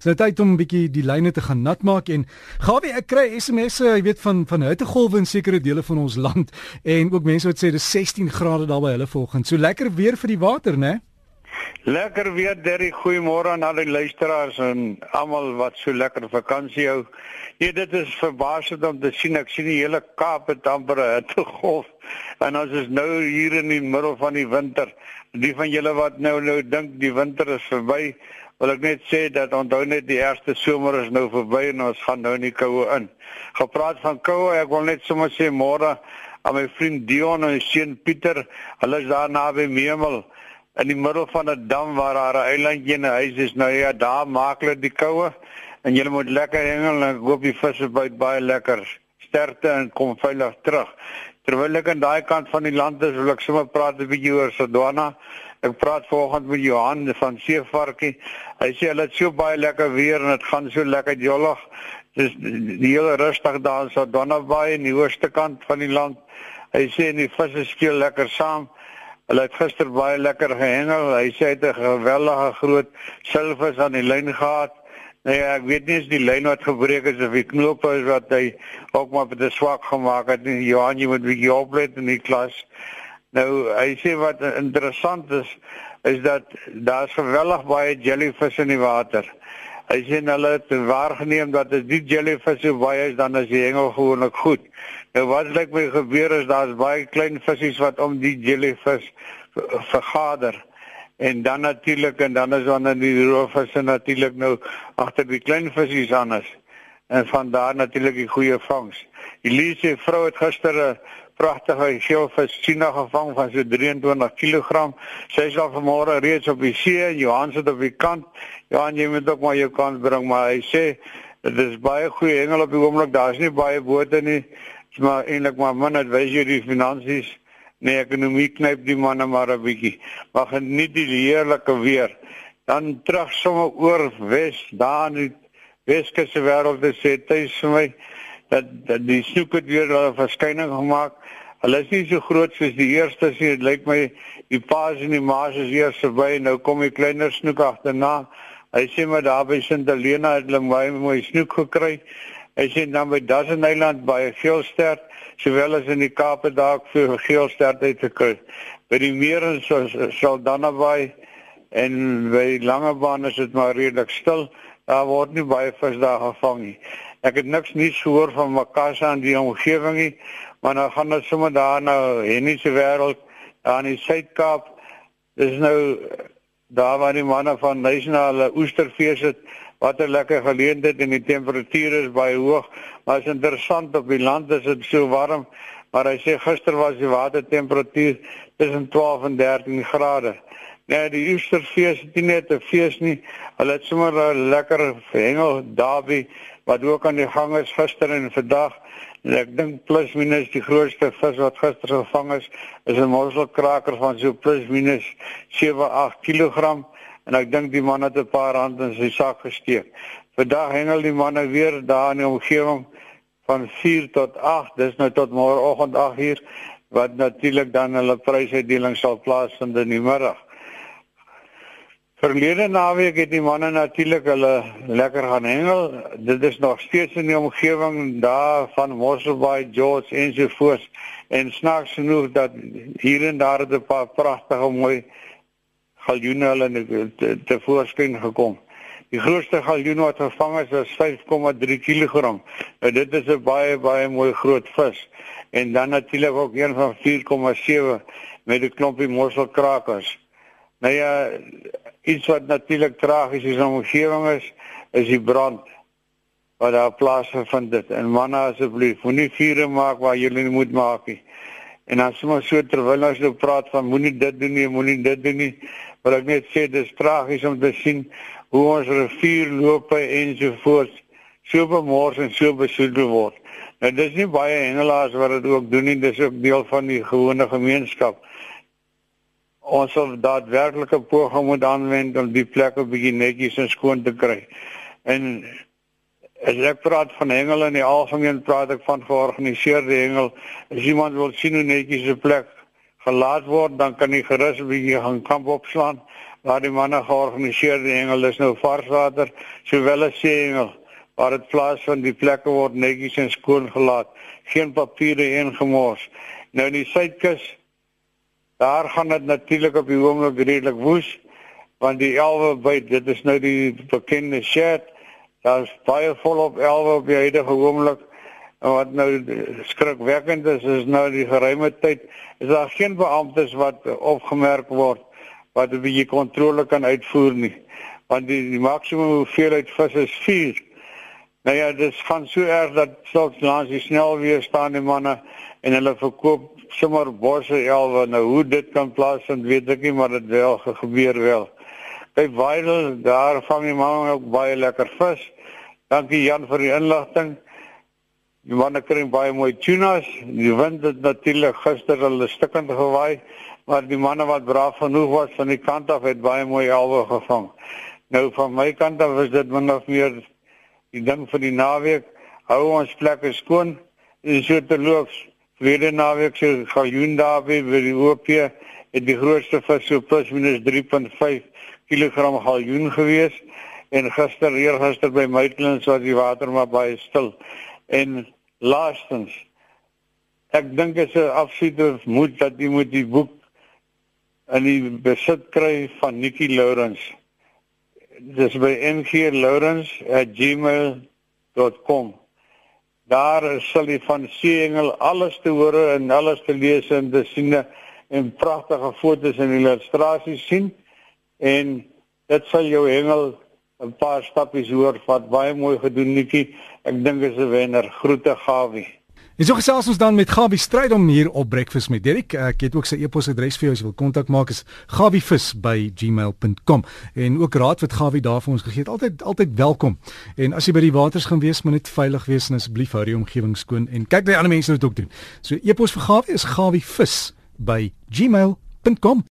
Dis nou tyd om 'n bietjie die lyne te gaan nat maak en Gawie, ek kry SMS'e, jy weet van van hittegolwe in sekere dele van ons land en ook mense wat sê dis 16 grade daar by hulle volgens. So lekker weer vir die water, né? Lekker weer, Derry. Goeiemôre aan al die luisteraars en almal wat so lekker vakansie hou. Nee, dit is verbaasend om te sien ek sien die hele Kaap het amper 'n hittegolf en ons is nou hier in die middel van die winter. Die van julle wat nou nou dink die winter is verby, wil ek net sê dat onthou net die eerste somer is nou verby en ons gaan nou in die koue in. Gepraat van koue, ek wil net sommer sê môre aan my vriend Dion en seun Pieter, hulle is daar naby Memel in die middel van 'n dam waar daar 'n eilandjie en 'n huis is. Nou ja, daar maak hulle die koue en jy moet lekker hengel en hoop die visse byt baie lekker. Sterkte en kom veilig terug. Terwyl ek aan daai kant van die land is, wil ek sommer praat 'n bietjie oor Sedona. Ek praat vanoggend met Johan van Seevarkie. Hy sê hulle het so baie lekker weer en dit gaan so lekker jollig. Dis die hele rustig daar in Sedona Bay in die ooste kant van die land. Hy sê die visse speel lekker saam. Hulle het gister baie lekker gehengel. Hy sê hy het 'n geweldige groot silvis aan die lyn gehad. Nee, ek weet nie as die lyn wat gebreek is of die knoop is wat hy ook maar baie swak gemaak het. Johan, jy moet bietjie oplet in die klas. Nou, hy sê wat interessant is is dat daar's geweldig baie jellyfish in die water. Hy sê hulle het waargeneem dat as die jellyfish so baie is dan is die hengel gewoonlik goed. Nou wat lyk my gebeur is daar's baie klein visse wat om die jellyfish vergader en dan natuurlik en dan is dan die roofvisse natuurlik nou agter die klein visse aan is en van daar natuurlik die goeie vangs. Elise vrou het gister 'n pragtige geelvis China gevang van so 23 kg. Sy is al vanmôre reeds op die see. Johan sit op die kant. Johan, jy moet ook maar jou kant bring, maar hy sê dit is baie goeie hengel op die oomblik. Daar's nie baie bote nie. Dit's maar eintlik maar min het wys jy die finansies. Nee, ekonomie knyp die manne maar 'n bietjie. Maar geniet die heerlike weer. Dan terug sommer oor Wes, daar in Weskus se wêreld, dit sê tuis vir my dat, dat die snoek het weer 'n verskyning gemaak. Hulle is nie so groot soos die eerste nie. Dit lyk my die paas en die maas is eers verby en nou kom die kleiner snoek agterna. Hy sê maar daar by Sint Helena het hulle baie mooi snoek gekry. Hy sê dan by Dussen Eiland baie geelstert sowel as in die Kaap dalk vir geelstert uit te kry. By die meer en so sal dan naby en by Langebaan is dit maar redelik stil. Daar word nie baie vis daar gevang nie. Ek het niks nie gehoor van Makasa en die omgewing nie, maar nou gaan ons sommer daar nou Henny se wêreld daar in die Suid-Kaap. Dis nou daar waar die manne van nasionale oesterfees het. Wat 'n lekker geleentheid en die temperatuur is baie hoog. Maar is interessant op die land is dit so warm, maar hy sê gister was die watertemperatuur tussen 12 en 13 grade. Nee, die oesterfees het nie net 'n fees nie. Hulle het sommer 'n lekker hengel daarby wat ook aan die gang is gister en vandag. En ek dink plus minus die grootste vis wat gister gevang is, is 'n mosselkraker van so plus minus 7-8 kg en ek dink die man het 'n paar hande in sy sak gesteek. Vandag hengel die manne weer daar in die omgewing van 4 tot 8. Dis nou tot môreoggend 8 uur wat natuurlik dan hulle prysuitdeling sal plaasvind in die middag. Verlede naweek het die manne natuurlik hulle lekker gaan hengel. Dit is nog steeds in die omgewing daar van Mosselbaai, George en so voort. En snaaks genoeg dat hier en daar 'n paar pragtige mooi galjoene hulle te, te voorskyn gekom. Die grootste galjoen wat gevang is was 5,3 kg. Nou dit is 'n baie baie mooi groot vis. En dan natuurlik ook een van 4,7 met 'n klompie mosselkrakers. Nou ja, iets wat natuurlik tragies is in die omgewing is, is die brand wat daar plaasgevind het. En manne asseblief, moenie vure maak waar jy nie moet maak nie. En dan sommer so terwyl ons nou praat van moenie dit doen nie, moenie dit doen nie, wil ek net sê dis tragies om te sien hoe ons rivier loop en so voort so bemors en so besoedel word. Nou dis nie baie hengelaars wat dit ook doen nie, dis ook deel van die gewone gemeenskap ons sal daadwerklike poging moet aanwend om die plekke bietjie netjies en skoon te kry. En as ek praat van hengel in die algemeen praat ek van georganiseerde hengel. As iemand wil sien hoe netjies 'n plek gelaat word, dan kan hy gerus 'n bietjie gaan kamp opslaan. waar die manne georganiseerde hengel is nou varswater sowel as seehengel waar dit plaas van die plekke word netjies en skoon gelaat geen papiere ingemors nou in die suidkus daar gaan dit natuurlik op die oomblik redelik woes want die elwe by dit is nou die bekende shed daar's baie volop elwe op die huidige oomblik en wat nou skrikwekkend is is nou die geruime tyd is daar geen beamptes wat opgemerk word wat 'n bietjie kontrole kan uitvoer nie want die, die maksimum hoeveelheid vis is 4 nou ja dit gaan so erg dat soms langs die snelweë staan die manne en hulle verkoop sommer bosse elwe nou hoe dit kan plaasvind weet ek nie maar dit wel gebeur wel by Weidel daar vang die manne ook baie lekker vis. Dankie Jan vir die inligting. Die manne kry baie mooi tunas. Die wind het natuurlik gister hulle stukkend gewaai, maar die manne wat braaf genoeg was van die kant af het baie mooi alwe gevang. Nou van my kant af is dit min of meer die ding vir die naweek. Hou ons plekke skoon. Dis so te loops. Vrede naweek se galjoen daar by die OP het die grootste vis so plus minus 3.5 kg galjoen gewees en gister eergister by Maitland was die water maar baie stil. En laastens ek dink dit is 'n absolute moet dat jy moet die boek in die besit kry van Nikki Lawrence. Dis by nglaurens@gmail.com. Daar sal jy van seeengel alles te hoor en alles te lees en te sien en pragtige fotos en illustrasies sien en dit sal jou hengel 'n paar stappies hoor wat baie mooi gedoen netjie. Ek dink is 'n wenner. Groete Gawie. En so gesels ons dan met Gawie Stryd om hier op Breakfast met Derek. Ek het ook sy e-posadres vir jou as jy wil kontak maak is gawivis@gmail.com. En ook raad wat Gawie daar vir ons gegee het, altyd altyd welkom. En as jy by die waters gaan wees, moet net veilig wees en asseblief hou die omgewing skoon en kyk by ander mense wat ook doen. So e-pos vir Gawie is gawivis@gmail.com.